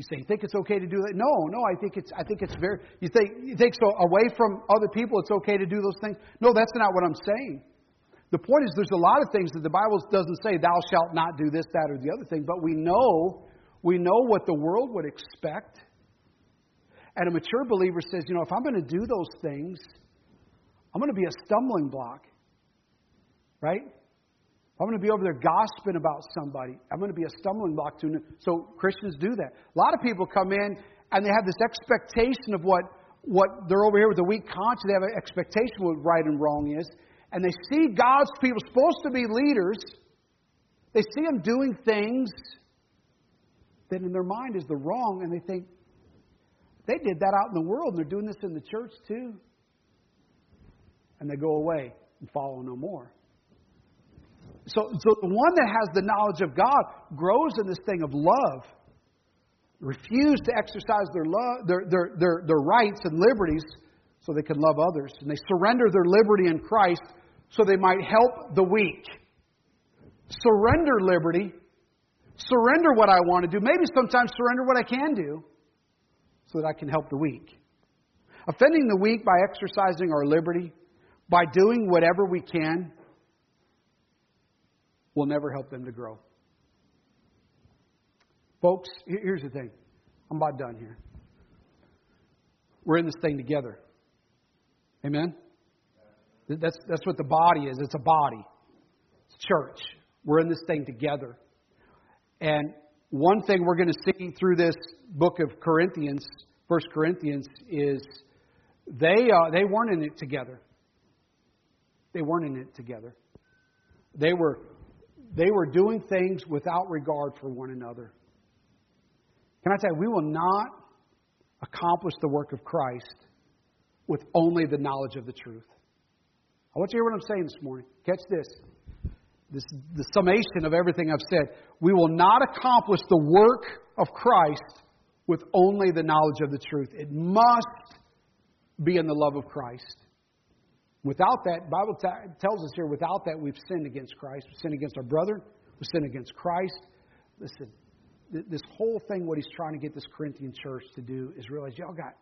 you say, you think it's okay to do that? No, no, I think it's I think it's very you think you think so away from other people it's okay to do those things? No, that's not what I'm saying. The point is there's a lot of things that the Bible doesn't say thou shalt not do this, that, or the other thing, but we know we know what the world would expect. And a mature believer says, you know, if I'm going to do those things, I'm going to be a stumbling block. Right? I'm going to be over there gossiping about somebody. I'm going to be a stumbling block to. So Christians do that. A lot of people come in and they have this expectation of what what they're over here with a weak conscience. They have an expectation of what right and wrong is, and they see God's people supposed to be leaders. They see them doing things that in their mind is the wrong, and they think they did that out in the world, and they're doing this in the church too. And they go away and follow no more. So, so the one that has the knowledge of God grows in this thing of love. Refuse to exercise their, love, their, their, their, their rights and liberties so they can love others. And they surrender their liberty in Christ so they might help the weak. Surrender liberty. Surrender what I want to do. Maybe sometimes surrender what I can do so that I can help the weak. Offending the weak by exercising our liberty, by doing whatever we can will never help them to grow. Folks, here's the thing. I'm about done here. We're in this thing together. Amen? That's, that's what the body is. It's a body. It's church. We're in this thing together. And one thing we're going to see through this book of Corinthians, First Corinthians, is they, uh, they weren't in it together. They weren't in it together. They were they were doing things without regard for one another. Can I tell you, we will not accomplish the work of Christ with only the knowledge of the truth. I want you to hear what I'm saying this morning. Catch this. This the summation of everything I've said. We will not accomplish the work of Christ with only the knowledge of the truth. It must be in the love of Christ. Without that, Bible t- tells us here, without that, we've sinned against Christ. We've sinned against our brother. We've sinned against Christ. Listen, this whole thing, what he's trying to get this Corinthian church to do is realize, y'all got,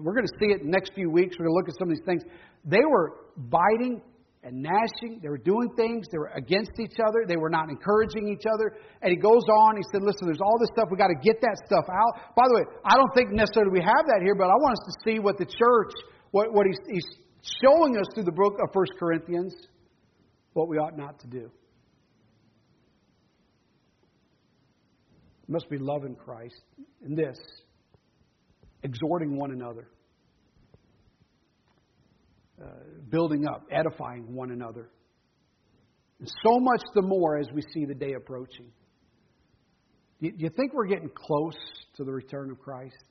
we're going to see it in the next few weeks. We're going to look at some of these things. They were biting and gnashing. They were doing things. They were against each other. They were not encouraging each other. And he goes on. He said, listen, there's all this stuff. We've got to get that stuff out. By the way, I don't think necessarily we have that here, but I want us to see what the church, what, what he's, he's showing us through the book of 1 Corinthians what we ought not to do. Must be loving Christ. And this, exhorting one another, uh, building up, edifying one another. And so much the more as we see the day approaching. Do you, you think we're getting close to the return of Christ?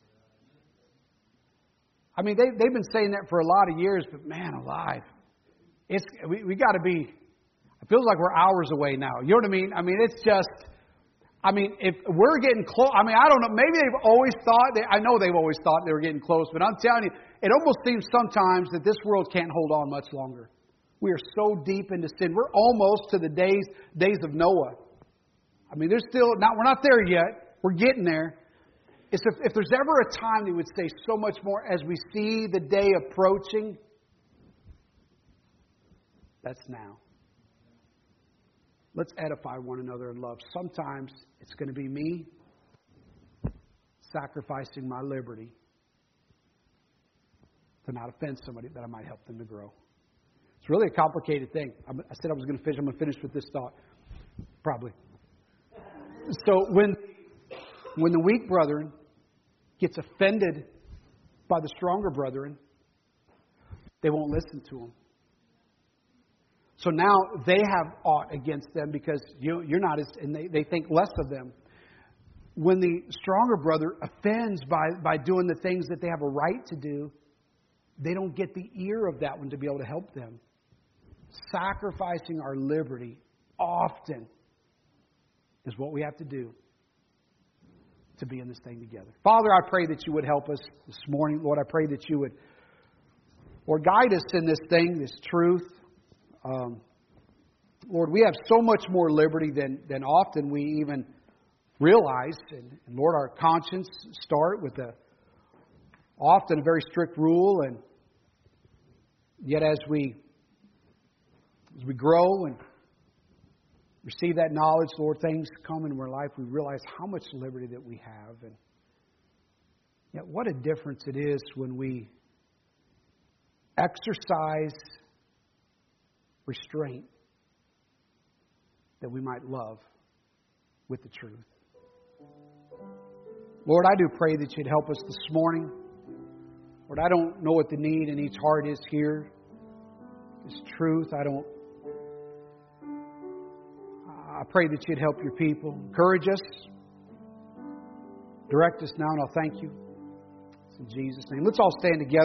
I mean, they, they've been saying that for a lot of years, but man alive. It's, we, we got to be, it feels like we're hours away now. You know what I mean? I mean, it's just, I mean, if we're getting close, I mean, I don't know, maybe they've always thought, they, I know they've always thought they were getting close, but I'm telling you, it almost seems sometimes that this world can't hold on much longer. We are so deep into sin. We're almost to the days, days of Noah. I mean, there's still, not, we're not there yet. We're getting there. It's if, if there's ever a time that would say so much more as we see the day approaching, that's now. Let's edify one another in love. Sometimes it's going to be me sacrificing my liberty to not offend somebody that I might help them to grow. It's really a complicated thing. I said I was going to finish. I'm going to finish with this thought. Probably. So when when the weak brethren gets offended by the stronger brethren, they won't listen to him. So now they have aught against them because you, you're not as, and they, they think less of them. when the stronger brother offends by, by doing the things that they have a right to do, they don't get the ear of that one to be able to help them. Sacrificing our liberty often is what we have to do to be in this thing together. Father, I pray that you would help us this morning. Lord, I pray that you would or guide us in this thing, this truth. Um, Lord, we have so much more liberty than, than often we even realize. And, and Lord, our conscience start with a often a very strict rule, and yet as we as we grow and receive that knowledge, Lord, things come into our life, we realize how much liberty that we have, and yet what a difference it is when we exercise restraint that we might love with the truth. Lord, I do pray that you'd help us this morning. Lord, I don't know what the need in each heart is here. This truth, I don't. I pray that you'd help your people. Encourage us. Direct us now, and I'll thank you. It's in Jesus' name. Let's all stand together.